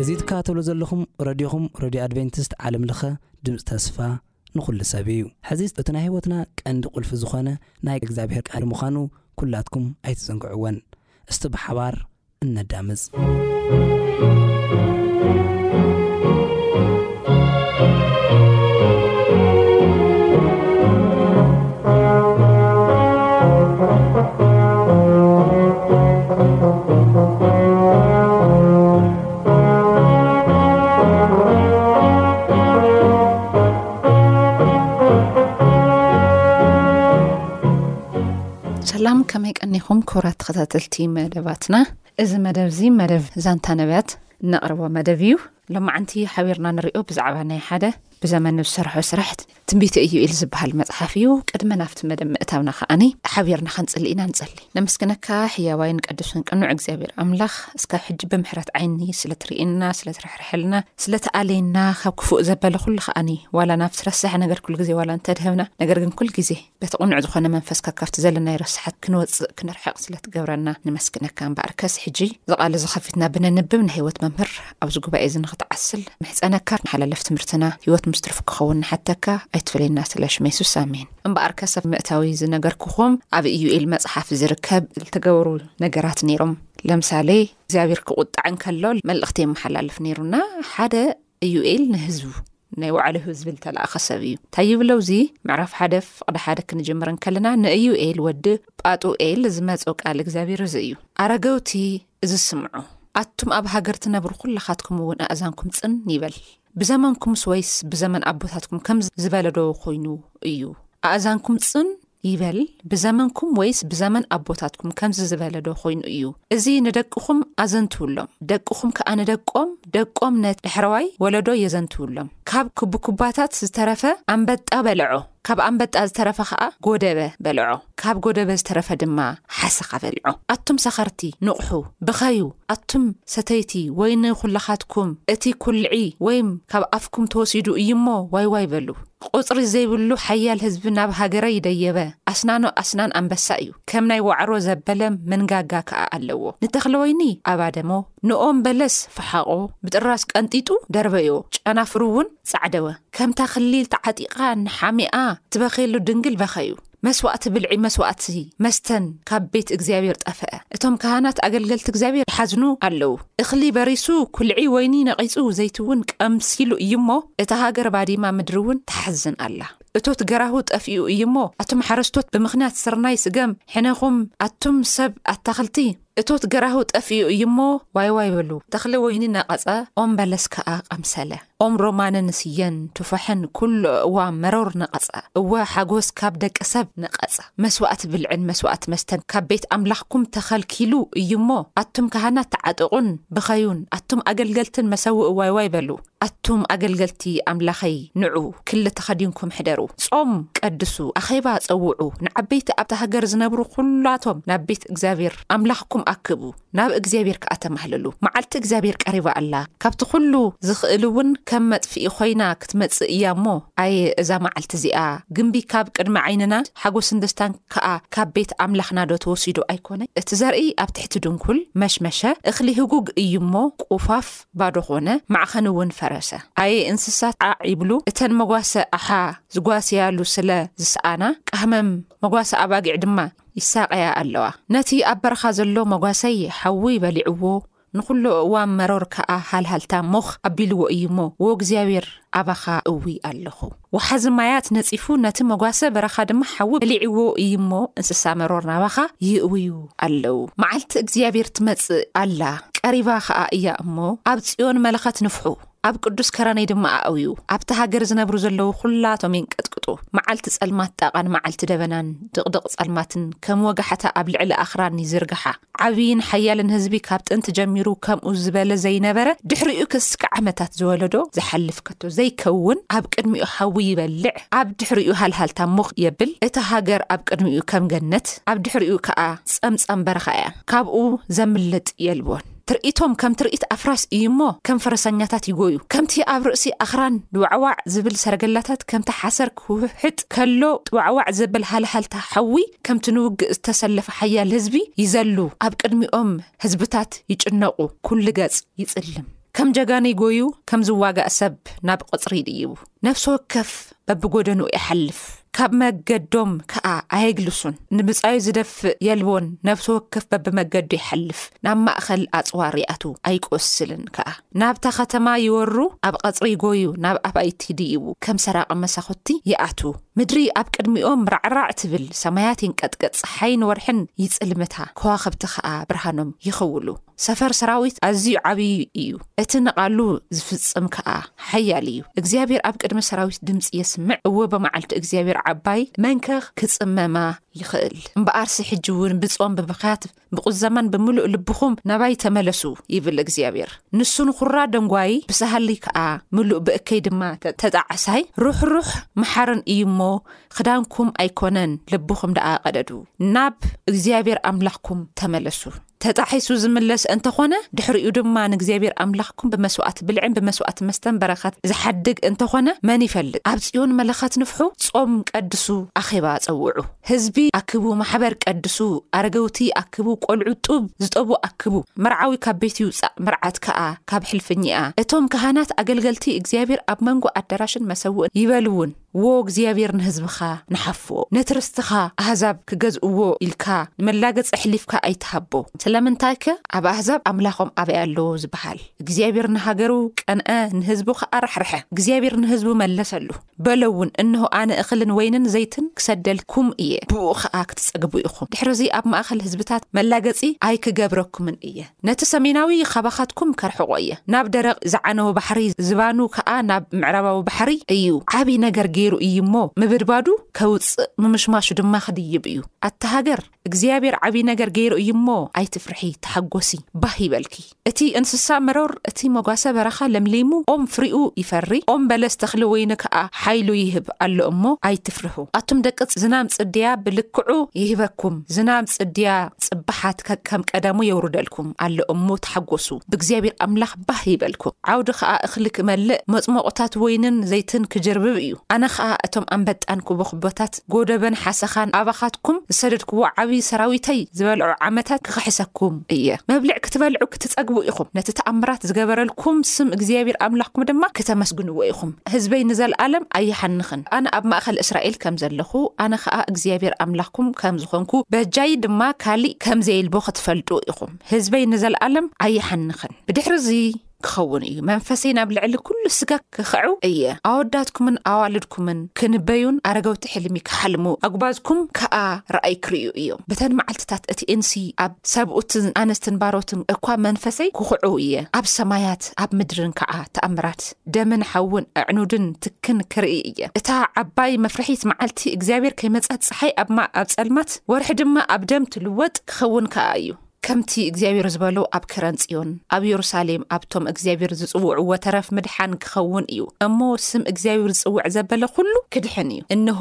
እዚ ትከታተሉ ዘለኹም ረድዮኹም ረድዮ ኣድቨንቲስት ዓለም ለኸ ድምጺ ተስፋ ንኹሉ ሰብ እዩ። ሕዚስ እቲ ናይ ሕይወትና ቀንዲ ቁልፊ ዝኾነ ናይ እግዚኣብሔር ቃል ምዃኑ ኩላትኩም ኣይትዘንግዕዎን። እስቲ ብሓባር እነዳምጽ። ሰላም ከመይ ቀኒኹም ክብራት ተኸታተልቲ መደባትና እዚ መደብ እዚ መደብ ዛንታ ነብያት እነቕርቦ መደብ እዩ ሎማዓንቲ ሓቢርና ንሪኦ ብዛዕባ ናይ ሓደ ብዘመኑ ዝሰርሖ ስራሕት ትንቢቲ እዩ ኢል ዝበሃል መፅሓፍ እዩ ቅድሚ ናብቲ መደብ ምእታውና ከዓኒ ሓቢርና ከንፅሊ ኢና ንፀሊ ነመስግነካ ሕያዋይን ቅዱስን ቅኑዕ እግዚኣብሔር ኣምላኽ እስካብ ሕጂ ብምሕረት ዓይኒ ስለትርእና ስለትርሕርሐልና ስለተኣለየና ካብ ክፉእ ዘበለ ኩሉ ከዓኒ ዋላ ናብቲ ረሳሐ ነገር ኩሉ ግዜ ዋላ እንተድሀብና ነገር ግን ኩል ግዜ በቲ ቅኑዕ ዝኾነ መንፈስካ ካብቲ ዘለናዮ ረሳሓት ክንወጽእ ክንርሕቕ ስለ ትገብረና ነመስግነካ። እምበኣርከስ ሕጂ እዚ ቃል እዚ ከፊትና ብነንብብ ናይ ህይወት መምህር ኣብዚ ጉባኤ እዚ ንኽትዓስል ምሕጸነካ፣ ንሓለለፍ ትምህርትና ህይወት ምስ ትርፉ ክኸውን ንሓተካ፣ ኣይትፈለየና ስለ ሽም የሱስ ኣሜን። እምበኣርከስ ኣብ ምእታዊ ዝነገርኩኹም ኣብ ኢዩኤል መጽሓፍ ዝርከብ ዝተገበሩ ነገራት ነይሮም። ለምሳሌ እግዚኣብሔር ክቑጣዕ እንከሎ መልእኽቲ የመሓላልፍ ነይሩና ሓደ እዩኤል ንህዝቡ ናይ ባዕሉ ህዝቢ ዝተላእኸ ሰብ እዩ እንታይ ይብሎ እዚ ምዕራፍ ሓደ ፍቕዲ ሓደ ክንጅምር እንከለና ንእዩኤል ወዲ ጳጡኤል ዝመጾ ቃል እግዚኣብሔር እዚ እዩ ኣረገውቲ እዚ ስምዑ ኣቱም ኣብ ሃገር ትነብሩ ኩላኻትኩም እውን ኣእዛንኩም ጽን ይበል ብዘመንኩምስ ወይስ ብዘመን ኣቦታትኩም ከም ዝበለዶ ኮይኑ እዩ ኣእዛንኩም ጽን ይበል ብዘመንኩም ወይስ ብዘመን ኣቦታትኩም ከምዚ ዝበለ ዶ ኮይኑ እዩ እዚ ንደቅኹም ኣዘንትውሎም ደቅኹም ከኣ ንደቆም ደቆም ነት ዳሕረዋይ ወለዶ የዘንትውሎም ካብ ኩብኩባታት ዝተረፈ ኣንበጣ በልዖ ካብ ኣንበጣ ዝተረፈ ከኣ ጎደበ በልዖ ካብ ጎደበ ዝተረፈ ድማ ሓሰኻ በልዖ ኣቱም ሰኸርቲ ንቕሑ ብኸዩ ኣቱም ሰተይቲ ወይኒ ኩላኻትኩም እቲ ኩልዒ ወይም ካብ ኣፍኩም ተወሲዱ እዩሞ ዋይዋይ በሉ ቁጽሪ ዘይብሉ ሓያል ህዝቢ ናብ ሃገረይ ደየበ፣ ኣስናኑ ኣስናን ኣንበሳ እዩ፣ ከም ናይ ዋዕሮ ዘበለ መንጋጋ ከኣ ኣለዎ። ንተኽለወይኒ ኣባደሞ፣ ንኦም በለስ ፈሓቖ፣ ብጥራስ ቀንጢጡ ደርበዮ፣ ጨናፍሩ'ውን ጻዕደወ። ከምታ ክሊል ተዓጢቓ ንሓሚኣ ትበኽየሉ ድንግል በኸዩ። መስዋእቲ ብልዒ መስዋእቲ መስተን ካብ ቤት እግዚኣብሔር ጠፈኣ። እቶም ካህናት ኣገልገልቲ እግዚኣብሔር ይሓዝኑ ኣለዉ። እኽሊ በሪሱ ኩልዒ ወይኒ ነቒጹ ዘይቲውን ቀምሲሉ እዩ እሞ እታ ሃገር ባዲማ ምድሪውን ትሓዝን ኣላ። እቶት ገራሁ ጠፊኡ እዩ እሞ ኣቱም ሓረስቶት ብምኽንያት ስርናይ ስገም ሕነኹም ኣቱም ሰብ ኣታኽልቲ እቶት ገራሁ ጠፊኡ እዩሞ ዋይዋይ በሉ። ተኽሊ ወይኒ ነቐጸ፣ ኦም በለስ ከኣ ቀምሰለ። ኦም ሮማንን ስየን ቱፋሕን ኩሉ ኣእዋም መሮር ነቐጸ። እወ፣ ሓጎስ ካብ ደቂ ሰብ ነቐጸ። መስዋእቲ ብልዕን መስዋእቲ መስተን ካብ ቤት ኣምላኽኩም ተኸልኪሉ እዩሞ፣ ኣቱም ካህናት ተዓጠቑን ብኸዩን፣ ኣቱም ኣገልገልትን መሰውኢ ዋይዋይ በሉ። ኣቱም ኣገልገልቲ ኣምላኸይ ንዑ ክሊ ተኸዲንኩም ሕደሩ ጾም ቀድሱ ኣኼባ ጸውዑ ንዓበይቲ ኣብታ ሃገር ዝነብሩ ኩላቶም ናብ ቤት እግዚኣብሔር ኣምላኽኩም ኣክቡ ናብ እግዚኣብሔር ከኣ ተማህለሉ መዓልቲ እግዚኣብሔር ቀሪባ ኣላ ካብቲ ኩሉ ዝኽእል እውን ከም መጥፍኢ ኮይና ክትመጽእ እያ እሞ ኣየ እዛ መዓልቲ እዚኣ ግምቢ ካብ ቅድሚ ዓይንና ሓጎስን ደስታን ከኣ ካብ ቤት ኣምላኽና ዶ ተወሲዱ ኣይኮነ እቲ ዘርኢ ኣብ ትሕቲ ድንኩል መሽመሸ እኽሊ ህጉግ እዩ እሞ ቁፋፍ ባዶ ኮነ፣ ማዕኸን እውን ፈረሰ። ኣየ እንስሳት ዓዕ ይብሉ፣ እተን መጓሰ ኣሓ ዝጓስያሉ ስለ ዝሰኣና፣ ቃህመም መጓሰ ኣባጊዕ ድማ ይሳቐያ ኣለዋ። ነቲ ኣብ በረኻ ዘሎ መጓሰይ ሓዊ በሊዕዎ፣ ንኹሉ ኣእዋም መሮር ከኣ ሃልሃልታ ሞኽ ኣቢልዎ እዩሞ፣ ዎእግዚኣብሔር ኣባኻ እውይ ኣለኹ። ወሓዚ ማያት ነጺፉ ነቲ መጓሰ በረኻ ድማ ሓዊ በሊዕዎ እዩሞ እንስሳ መሮር ናባኻ ይእውዩ ኣለዉ። መዓልቲ እግዚኣብሄር ትመጽእ ኣላ ቀሪባ ኸኣ እያ እሞ ኣብ ጽዮን መለኸት ንፍሑ፣ ኣብ ቅዱስ ከረነይ ድማ ኣእውዩ፣ ኣብታ ሃገር ዝነብሩ ዘለዉ ዅላቶም ይንቀጥቅጡ፣ መዓልቲ ጸልማት ጣቓን መዓልቲ ደበናን ድቕድቕ ጸልማትን ከም ወጋሕታ ኣብ ልዕሊ ኣኽራን ይዝርግሓ። ዓብይን ሓያልን ህዝቢ ካብ ጥንቲ ጀሚሩ ከምኡ ዝበለ ዘይነበረ ድሕሪኡ ክስከ ዓመታት ዝወለዶ ዝሓልፍ ከቶ ዘይከውን ኣብ ቅድሚኡ ሓዊ ይበልዕ ኣብ ድሕሪኡ ሃልሃልታ ሞኽ የብል እታ ሃገር ኣብ ቅድሚኡ ከም ገነት ኣብ ድሕሪኡ ከኣ ጸምጻም በረኻ እያ ካብኡ ዘምልጥ የልቦን ትርኢቶም ከም ትርኢት ኣፍራስ እዩ እሞ ከም ፈረሳኛታት ይጎዩ ከምቲ ኣብ ርእሲ ኣኽራን ድዋዕዋዕ ዝብል ሰረገላታት ከምቲ ሓሰር ክውሕጥ ከሎ ጥዋዕዋዕ ዘበል ሃልሃልታ ሓዊ ከምቲ ንውግእ ዝተሰለፈ ሓያል ህዝቢ ይዘሉ፣ ኣብ ቅድሚኦም ህዝብታት ይጭነቑ፣ ኩሉ ገጽ ይጽልም። ከም ጀጋኒ ጎዩ ከም ዝዋጋእ ሰብ ናብ ቐጽሪ ይድይቡ። ነፍሲ ወከፍ በብጎደንኡ ይሓልፍ፣ ካብ መገዶም ከኣ ኣየግልሱን። ንብጻዩ ዝደፍእ የልቦን፣ ነፍሲ ወከፍ በብመገዱ ይሓልፍ፣ ናብ ማእከል ኣጽዋር ይኣትው፣ ኣይቆስልን ከኣ። ናብታ ኸተማ ይወሩ፣ ኣብ ቐጽሪ ይጎዩ፣ ናብ ኣባይቲ ይድይቡ፣ ከም ሰራቒ መሳዅቲ ይኣትዉ። ምድሪ ኣብ ቅድሚኦም ራዕራዕ ትብል፣ ሰማያት ይንቀጥቅጥ፣ ጸሓይን ወርሕን ይጽልምታ፣ ከዋኽብቲ ኸኣ ብርሃኖም ይኽውሉ። ሰፈር ሰራዊት ኣዝዩ ዓብዪ እዩ፣ እቲ ንቓሉ ዚፍጽም ከኣ ሓያል እዩ። እግዚኣብሄር ኣብ ቅድሚ ሰራዊት ድምጺ የስምዕ፣ እወ፣ ብመዓልቲ እግዚኣብሄር ዓባይ መንከ ኪጽመማ ይኽእል? እምበኣርሲ ሕጂ እውን ብጾም ብብኽያት ብቁዘማን ብምሉእ ልብኹም ናባይ ተመለሱ ይብል እግዚኣብሔር ንሱ ንኩራ ደንጓዪ ብሰሃሊ ከኣ ምሉእ ብእከይ ድማ ተጣዓሳይ ሩሕሩሕ መሓርን እዩ እሞ ክዳንኩም ኣይኮነን ልብኹም ደኣ ቀደዱ ናብ እግዚኣብሔር ኣምላኽኩም ተመለሱ ተጣሒሱ ዝምለስ እንተኾነ ድሕሪኡ ድማ ንእግዚኣብሔር ኣምላኽኩም ብመስዋእቲ ብልዕን ብመስዋእቲ መስተን በረኸት ዝሓድግ እንተኾነ መን ይፈልጥ ኣብ ጽዮን መለኸት ንፍሑ ጾም ቀድሱ ኣኼባ ጸውዑ ህዝቢ ኣክቡ ማሕበር ቀድሱ ኣረገውቲ ኣክቡ ቆልዑ ጡብ ዝጠቡ ኣክቡ መርዓዊ ካብ ቤት ይውጻእ መርዓት ከኣ ካብ ሕልፍኚኣ እቶም ካህናት ኣገልገልቲ እግዚኣብሔር ኣብ መንጎ ኣደራሽን መሰውእን ይበልውን ዎ እግዚኣብሔር ንህዝብኻ ንሓፍዎ ነቲ ርስትኻ ኣህዛብ ክገዝእዎ ኢልካ ንመላገጺ ኣሕሊፍካ ኣይትሃቦ ስለምንታይከ ኣብ ኣህዛብ ኣምላኾም ኣበይ ኣሎ ዝበሃል እግዚኣብሔር ንሃገሩ ቀንዐ ንህዝቡ ከኣ ራሕርሐ እግዚኣብሔር ንህዝቡ መለሰሉ በሎ እውን፣ እንሆ፣ ኣነ እኽልን ወይንን ዘይትን ክሰደል ኩም እየ፣ ብእኡ ኸኣ ክትጸግቡ ኢኹም፣ ድሕርዚ ኣብ ማእከል ህዝብታት መላገጺ ኣይክገብረኩምን እየ፣ ነቲ ሰሜናዊ ኻባኻትኩም ከርሕቖ እየ፣ ናብ ደረቕ ዝዓነወ ባሕሪ፣ ዝባኑ ከኣ ናብ ምዕራባዊ ባሕሪ እዩ፣ ዓብዪ ነገር ገይሩ እዩ እሞ፣ ምብድባዱ ኸውጽእ፣ ምምሽማሹ ድማ ኽድይብ እዩ፣ ኣታ ሃገር! እግዚኣብሔር ዓብይ ነገር ገይሩ እዩ እሞ ኣይትፍርሒ ተሓጎሲ ባህ ይበልኪ እቲ እንስሳ መሮር እቲ መጓሰ በረኻ ለምሊሙ ኦም ፍሪኡ ይፈሪ ኦም በለስ ተኽሊ ወይኒ ከኣ ሓይሉ ይህብ ኣሎ እሞ ኣይትፍርሑ ኣቱም ደቂ ዝናም ጽድያ ብልክዑ ይህበኩም ዝናም ጽድያ ጽባሓት ከከም ቀደሙ የውርደልኩም ኣሎ እሞ ተሓጎሱ ብእግዚኣብሔር ኣምላኽ ባህ ይበልኩ ዓውዲ ከኣ እኽሊ ክመልእ መጽሞቑታት ወይንን ዘይትን ክጅርብብ እዩ ኣነ ከኣ እቶም ኣንበጣን ኩቦኩቦታት ጎደበን ሓሰኻን ኣባኻትኩም ዝሰደድክዎ ዓቢ ሰራዊተይ ዝበልዖ ዓመታት ክኽሕሰኩም እየ መብልዕ ክትበልዑ ክትጸግቡ ኢኹም ነቲ ተኣምራት ዝገበረልኩም ስም እግዚኣብሔር ኣምላኽኩም ድማ ክተመስግንዎ ኢኹም ህዝበይ ንዘልኣለም ኣይሓንኽን ኣነ ኣብ ማእከል እስራኤል ከም ዘለኹ ኣነ ከኣ እግዚኣብሔር ኣምላኽኩም ከም ዝኾንኩ በጃይ ድማ ካሊእ ከም ዘየልቦ ክትፈልጡ ኢኹም። ህዝበይ ንዘልኣለም ኣይሓንኽን። ብድሕሪ እዚ ክኸውን እዩ መንፈሰይ ናብ ልዕሊ ኩሉ ስጋ ክኽዕው እየ፣ ኣወዳትኩምን ኣዋልድኩምን ክንበዩን ኣረገውቲ ሕልሚ ክሓልሙ፣ ኣጉባዝኩም ከኣ ራእይ ክርእዩ እዮም። በተን መዓልትታት እቲ እንሲ ኣብ ሰብኡትን ኣንስትን ባሮትን እኳ መንፈሰይ ክኹዕው እየ፣ ኣብ ሰማያት ኣብ ምድርን ከኣ ተኣምራት። ደምን ሓውን ኣዕኑድን ትክን ክርኢ እየ። እታ ዓባይ መፍርሒት መዓልቲ እግዚኣብሔር ከይመጸት ጸሓይ ኣብ ማ ኣብ ጸልማት ወርሒ ድማ ኣብ ደም ትልወጥ ክኸውን ከኣ እዩ። ከምቲ እግዚኣብሔር ዝበሎ ኣብ ከረን ጽዮን ኣብ የሩሳሌም ኣብቶም እግዚኣብሔር ዝጽውዑ ወተረፍ ምድሓን ክኸውን እዩ እሞ ስም እግዚኣብሔር ዝጽውዕ ዘበለ ኩሉ ክድሕን እዩ። እንሆ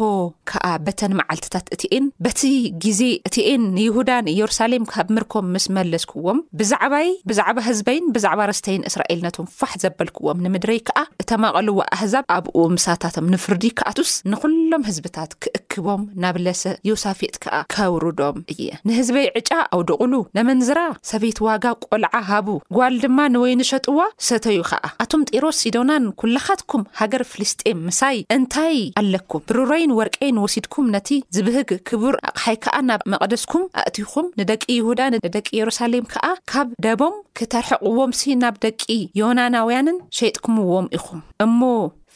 ከኣ በተን መዓልትታት እቲኤን በቲ ጊዜ እቲኤን ንይሁዳ ንኢየሩሳሌም ካብ ምርኮም ምስ መለስኩዎም ብዛዕባይ ብዛዕባ ሕዝበይን ብዛዕባ ርስተይን እስራኤል ነቶም ፋሕ ዘበልክዎም፣ ንምድረይ ከኣ እተማቐልዋ ኣህዛብ ኣብኡ ምሳታቶም ንፍርዲ ክኣቱስ፣ ንዅሎም ህዝብታት ክእክቦም፣ ናብ ለሰ ዮሳፌጥ ከኣ ከውርዶም እየ። ንህዝበይ ዕጫ ኣውድቑሉ፣ ነመንዝራ ሰበይቲ ዋጋ ቈልዓ ሃቡ፣ ጓል ድማ ንወይኒ ሸጥዋ፣ ሰተዩ ኸኣ። ኣቱም ጢሮስ ሲዶናን ኵላኻትኩም ሃገር ፍልስጥኤም ምሳይ እንታይ ኣለኩም? ብሩረይን ወርቀይን ወሲድኩም፣ ነቲ ዝብህግ ክቡር ኣቕሓይ ከኣ ናብ መቐደስኩም ኣእቲኹም፣ ንደቂ ይሁዳ ንደቂ የሩሳሌም ከኣ ካብ ደቦም፣ ክተርሕቕዎምሲ ናብ ደቂ ዮናናውያንን ሸይጥክምዎም ኢኹም እሞ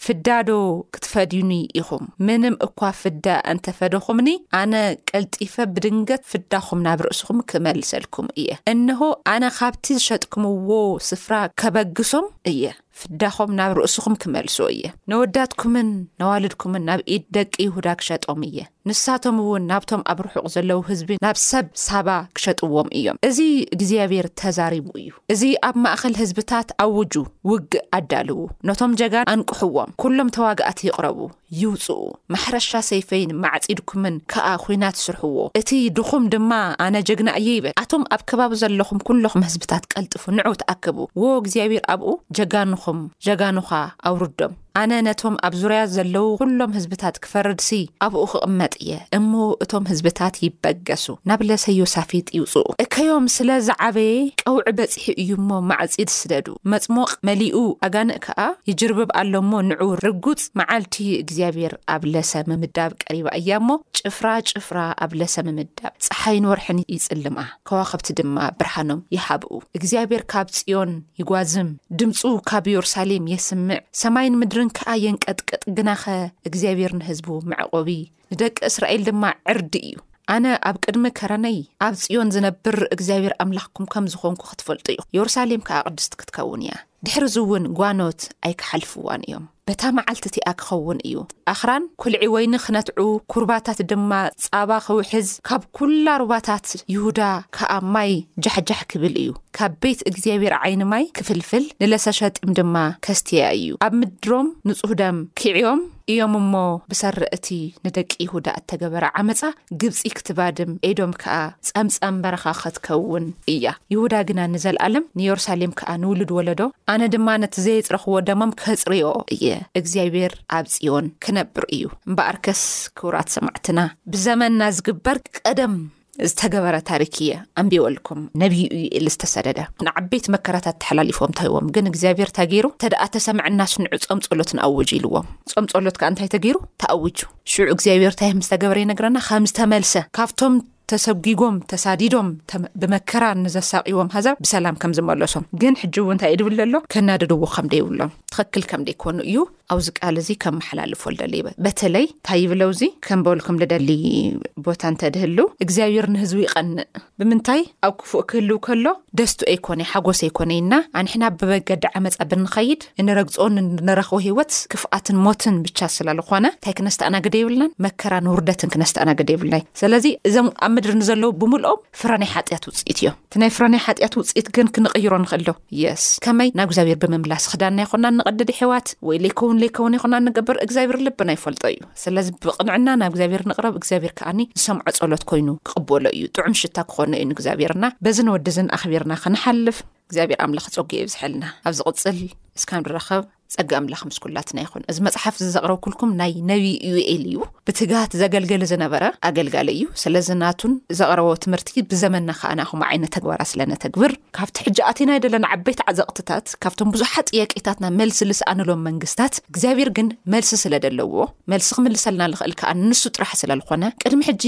ፍዳዶ ክትፈድዩኒ ኢኹም? ምንም እኳ ፍዳ እንተ ፈደኹምኒ፣ ኣነ ቀልጢፈ ብድንገት ፍዳኹም ናብ ርእስኹም ክመልሰልኩም እየ። እንሆ፣ ኣነ ኻብቲ ዝሸጥክምዎ ስፍራ ከበግሶም እየ። ፍዳኹም ናብ ርእስኹም ክመልሶ እየ። ነወዳትኩምን ነዋልድኩምን ናብ ኢድ ደቂ ይሁዳ ክሸጦም እየ፣ ንሳቶም እውን ናብቶም ኣብ ርሑቕ ዘለዉ ህዝቢ ናብ ሰብ ሳባ ክሸጥዎም እዮም። እዚ እግዚኣብሄር ተዛሪቡ እዩ። እዚ ኣብ ማእከል ህዝብታት ኣውጁ፣ ውግእ ኣዳልዉ፣ ነቶም ጀጋኑ ኣንቅሕዎም፣ ኵሎም ተዋጋእቲ ይቕረቡ፣ ይውጽኡ ማሕረሻ ሰይፈይን ማዕጺድኩምን ክኣ ኩናት ስርሕዎ እቲ ድኹም ድማ ኣነ ጀግና እየ ይበል ኣቶም ኣብ ከባቢ ዘለኹም ኩለኹም ህዝብታት ቀልጥፉ ንዑ ተኣከቡ ዎዎ እግዚኣብሔር ኣብኡ ጀጋኑኹም ጀጋኑኻ ኣውርዶም ኣነ ነቶም ኣብ ዙርያ ዘለዉ ኩሎም ህዝብታት ክፈርድሲ ኣብኡ ክቕመጥ እየ እሞ እቶም ህዝብታት ይበገሱ ናብ ለሰ ዮሳፊጥ ይውጽኡ እከዮም ስለ ዝዓበየ ቀውዒ በጺሑ እዩ እሞ ማዕጺድ ስደዱ መጽሞቕ መሊኡ ኣጋንእ ክኣ ይጅርብብ ኣሎ እሞ ንዑ ርጉጽ መዓልቲ እግዚኣብሔር ኣብ ለሰ ምምዳብ ቀሪባ እያ እሞ፣ ጭፍራ ጭፍራ ኣብ ለሰ ምምዳብ፣ ፀሓይን ወርሕን ይፅልማ፣ ከዋኽብቲ ድማ ብርሃኖም ይሓብኡ። እግዚኣብሔር ካብ ፅዮን ይጓዝም፣ ድምፁ ካብ ኢየሩሳሌም የስምዕ፣ ሰማይን ምድርን ከዓ የንቀጥቅጥ፣ ግናኸ እግዚኣብሔር ንህዝቡ መዕቆቢ፣ ንደቂ እስራኤል ድማ ዕርዲ እዩ ኣነ ኣብ ቅድሚ ከረነይ ኣብ ጽዮን ዝነብር እግዚኣብሔር ኣምላኽኩም ከም ዝኾንኩ ክትፈልጡ እዩ የሩሳሌም ከኣ ቅድስቲ ክትከውን እያ ድሕሪ ዝ እውን ጓኖት ኣይክሓልፍዋን እዮም በታ መዓልቲ እቲኣ ክኸውን እዩ ኣኽራን ኩልዒ ወይኒ ክነትዑ ኩርባታት ድማ ጻባ ክውሕዝ ካብ ኩላ ሩባታት ይሁዳ ከኣ ማይ ጃሕጃሕ ክብል እዩ ካብ ቤት እግዚኣብሔር ዓይኒ ማይ ክፍልፍል ንለሰሸጢም ድማ ከስትያ እዩ ኣብ ምድሮም ንጹህ ደም ክዕዮም እዮም እሞ ብሰሪ እቲ ንደቂ ይሁዳ እተገበረ ዓመጻ ግብጺ ክትባድም ኤዶም ከኣ ጸምጸም በረኻ ኸትከውን እያ ይሁዳ ግና ንዘልኣለም ንዮርሳሌም ከኣ ንውሉድ ወለዶ ኣነ ድማ ነቲ ዘየጽረኽዎ ደሞም ከጽርዮ እየ እግዚኣብሔር ኣብ ጽዮን ክነብር እዩ እምበኣርከስ ክቡራት ሰማዕትና ብዘመንና ዝግበር ቀደም ዝተገበረ ታሪክ እየ ኣንቢወልኩም ነብዩ እዩ እል ዝተሰደደ ንዓበይቲ መከራታት ተሓላሊፎም ታይዎም ግን እግዚኣብሔር ታገይሩ ተደኣ ተሰምዐናሽ ንዕፆም ፀሎት ንኣውጅ ኢልዎም ፆም ፀሎት ከዓ እንታይ ተገይሩ ተኣውጁ ሽዑ እግዚኣብሔር ታይ ምስተገበረ ይነግረና ከም ዝተመልሰ ካብቶም ተሰጒጎም ተሳዲዶም ብመከራ ንዘሳቂዎም ሃዛብ ብሰላም ከም ዝመለሶም ግን ሕጂ እውን እንታይ እዩ ድብለሎ ከናድድዎ ከም ደይብሎም ትኽክል ከም ደይኮኑ እዩ ኣውዚ ቃል እዚ ከመሓላልፎ ልደሊ በተለይ እንታይ ይብለው እዚ ከምበልኩም ልደሊ ቦታ እንተድህሉ እግዚኣብሔር ንህዝቡ ይቀንእ ብምንታይ ኣብ ክፉእ ክህልው ከሎ ደስቱ ኣይኮነ ሓጎስ ኣይኮነ እና ኣንሕና ብበገዲ ዓመፃ ብንኸይድ እንረግፆን እንረኽቦ ህይወት ክፍኣትን ሞትን ብቻ ስላልኾነ እንታይ ክነስተኣናግደ የብልናን መከራን ውርደትን ክነስተኣናግደ የብልናይ ስለዚ እዞም ኣብ ምድሪ ንዘለው ብምልኦም ፍረ ናይ ሓጢኣት ውፅኢት እዮም እቲ ናይ ፍረ ናይ ሓጢኣት ውፅኢት ግን ክንቕይሮ ንኽእል ዶ የስ ከመይ ናብ እግዚኣብሔር ብምምላስ ክዳና ይኹና ንቐድድ ሕዋት ወይ ለይከውን ለይከውን ይኹና ንገበር እግዚኣብሔር ልብና ይፈልጦ እዩ ስለዚ ብቕንዕና ናብ እግዚኣብሔር ንቕረብ እግዚኣብሔር ከዓኒ ዝሰምዖ ጸሎት ኮይኑ ክቕበሎ እዩ ጥዑም ሽታ ክኾኖ እዩ ንእግዚኣብሔርና በዚ ንወድዝን ኣኽቢርና ክንሓልፍ እግዚኣብሔር ኣምላኽ ጸጉ የብዝሐልና ኣብ ዝቕፅል እስካ ንራኸብ ጸጋ ኣምላኽ ምስ ኩላትና ይኹን እዚ መጽሓፍ እዚ ዘቕረብኩልኩም ናይ ነቢ ዩኤል እዩ ብትግሃት ዘገልገለ ዝነበረ ኣገልጋለ እዩ ስለዚ ናቱን ዘቕረቦ ትምህርቲ ብዘመና ከዓ ናኹም ዓይነት ተግባራት ስለነተግብር ካብቲ ሕጂ ኣቴና ይደለና ዓበይቲ ዓዘቕትታት ካብቶም ብዙሓት ጥያቄታትና መልሲ ልስኣንሎም መንግስታት እግዚኣብሔር ግን መልሲ ስለ ደለዎ መልሲ ክምልሰልና ልኽእል ከዓ ንሱ ጥራሕ ስለዝኾነ ቅድሚ ሕጂ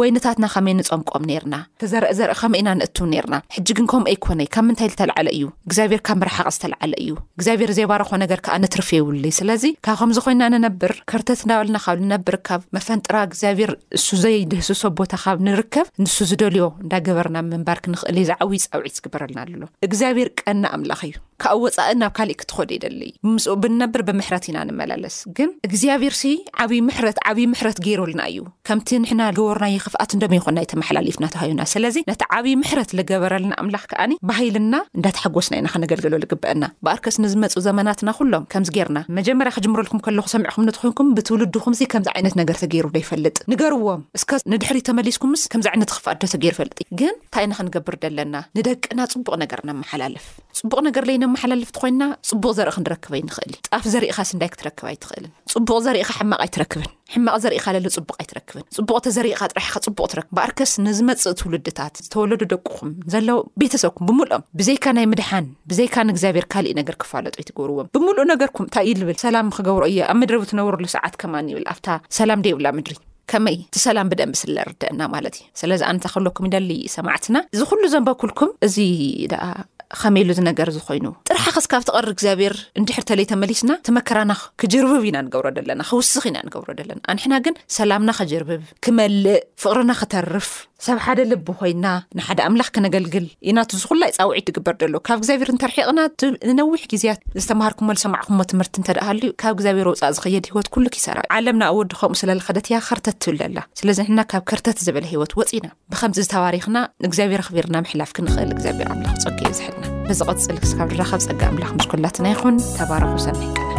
ወይነታትና ከመይ ንፀምቆም ነርና ተዘርእ ዘርኢ ከመይ ኢና ንእትው ነርና ሕጂ ግን ከምኡ ኣይኮነይ ካብ ምንታይ ልተላዕለ እዩ እግዚኣብሔር ካብ ምርሓቕ ዝተላዓለ እዩ እግዚኣብሔር ዘይባረኾ ነገር ከኣ ንትርፊ የብሉይ ስለዚ ካብ ከምዚ ኮይና ንነብር ከርተት ናበልና ካብ ንነብር ካብ መፈንጥራ እግዚኣብሔር እሱ ዘይድህስሶ ቦታ ካብ ንርከብ ንሱ ዝደልዮ እንዳገበርና ምንባር ክንኽእል እዩ ዝዓብይ ፃውዒት ዝግበረልና ኣሎ እግዚኣብሔር ቀና ኣምላኽ እዩ ካእ ወጻኢ ናብ ካሊእ ክትኾድ የደልይ ብምስኡ ብንነብር ብምሕረት ኢና ንመላለስ ግን እግዚኣብሔርሲ ዓብይ ምሕረት ዓብይ ምሕረት ገይሮልና እዩ ከምቲ ንሕና ልገበርናዮ ክፍኣት እንዶ መይኾንና የተመሓላሊፍና ተሃዩና ስለዚ ነቲ ዓብይ ምሕረት ልገበረልና ኣምላኽ ከኣኒ ብሃይልና እንዳተሓጎስና ኢና ከነገልግሎ ልግበእና በኣርከስ ንዝመጹ ዘመናትና ኩሎም ከምዚ ገርና መጀመርያ ክጅምረልኩም ከለኹ ሰሚዕኹም ንትኾይንኩም ብትውልድኹምሲ ከምዚ ዓይነት ነገር ተገይሩ ዶ ይፈልጥ ንገርዎም እስከ ንድሕሪት ተመሊስኩምስ ከምዚ ዓይነት ኽፍኣት ዶ ተገይሩ ይፈልጥ ግን ታይ ኢና ክንገብር ደለና ንደቅና ጽቡቕ ነገር ነመሓላልፍ። ጽቡቕ ነገር ለይነመሓላልፍ ትኾይንና ጽቡቕ ዘርኢ ክንረክብ ኣይንኽእል እዩ ጣፍ ዘሪእኻ ስንዳይ ክትረክብ ኣይትኽእልን ጽቡቕ ዘሪእኻ ሕማቕ ኣይትረክብን ሕማቕ ዘሪእኻ ለለ ጽቡቕ ኣይትረክብን ጽቡቕ ተዘሪእኻ ጥራሕኻ ጽቡቕ ትረክ በኣርከስ ንዝመጽእ ትውልድታት ዝተወለዱ ደቅኹም ዘለው ቤተሰብኩም ብምሉኦም ብዘይካ ናይ ምድሓን ብዘይካ ንእግዚኣብሔር ካሊእ ነገር ክፋለጡ ኣይትገብርዎም ብምሉእ ነገርኩም እንታይ እዩ ዝብል ሰላም ክገብሮ እየ ኣብ ምድሪ ብትነብርሉ ሰዓት ከማን ይብል ኣብታ ሰላም ደይብላ ምድሪ ከመይ እቲ ሰላም ብደንቢ ስለ ርደአና ማለት እዩ ስለዚ ኣነ እንታይ ክብለኩም ይደሊ ሰማዕትና እዚ ኩሉ ዘንበብኩልኩም እዚ ደኣ ኸመይ ኢሉ ዝነገር ዝኾይኑ ጥርሓ ክስካብ ትቐሪ እግዚኣብሔር እንድሕር ተለይ ተመሊስና እቲ መከራና ክጅርብብ ኢና ንገብሮ ደለና ክውስኽ ኢና ንገብሮ ደለና ኣንሕና ግን ሰላምና ከጅርብብ ክመልእ ፍቕርና ክተርፍ ሰብ ሓደ ልቢ ኮይና ንሓደ ኣምላኽ ክነገልግል ኢና እቲ ዝኹላይ ጻውዒት ዝግበር ደሎ ካብ እግዚኣብሔር እንተርሒቕና ንነዊሕ ግዜያት ዝተምሃርኩሞ ዝሰማዕኩሞ ትምህርቲ እንተ ሃልዩ ካብ እግዚኣብሔር ወፃእ ዝኸየድ ህይወት ኩሉ ኪሳራ እዩ ዓለምና ኣብ ወዲ ከምኡ ስለ ዝኸደት እያ ከርተት ትብል ደላ ስለዚ ንሕና ካብ ከርተት ዝበለ ህይወት ወፂና ብከምዚ ዝተባሪኽና ንእግዚኣብሔር ኣኽቢርና ምሕላፍ ክንኽእል እግዚኣብሔር ኣምላኽ ፀገ የብዝሐልና ብዝቐፅል ክስካብ ንራኸብ ፀጋ ኣምላኽ ምስ ኩላትና ይኹን ተባረኹ ሰናይ ቀነ